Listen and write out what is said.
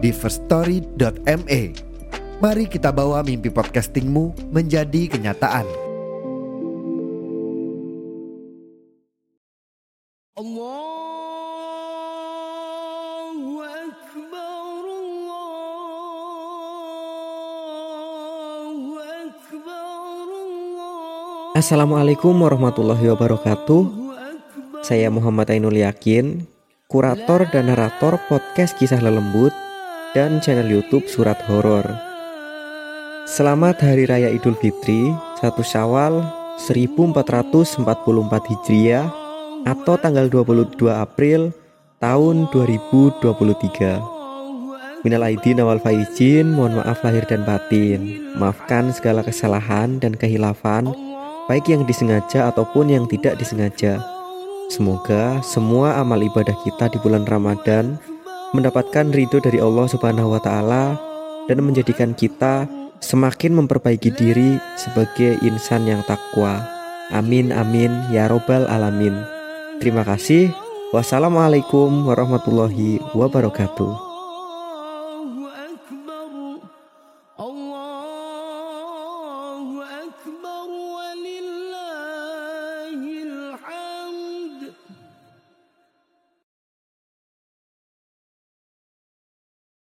di firststory.me. Mari kita bawa mimpi podcastingmu menjadi kenyataan. Allahu Akbar Allahu Akbar Assalamualaikum warahmatullahi wabarakatuh. Saya Muhammad Ainul Yakin, kurator dan narator podcast Kisah Lelembut dan channel YouTube Surat Horor. Selamat Hari Raya Idul Fitri 1 Syawal 1444 Hijriah atau tanggal 22 April tahun 2023. Minal aidin awal faizin, mohon maaf lahir dan batin. Maafkan segala kesalahan dan kehilafan, baik yang disengaja ataupun yang tidak disengaja. Semoga semua amal ibadah kita di bulan Ramadan mendapatkan ridho dari Allah Subhanahu wa Ta'ala, dan menjadikan kita semakin memperbaiki diri sebagai insan yang takwa. Amin, amin, ya Robbal 'Alamin. Terima kasih. Wassalamualaikum warahmatullahi wabarakatuh.